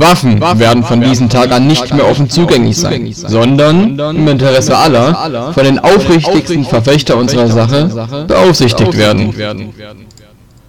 Waffen werden von diesem Tag an nicht mehr offen zugänglich sein, sondern im Interesse aller von den aufrichtigsten Verfechter unserer Sache beaufsichtigt werden.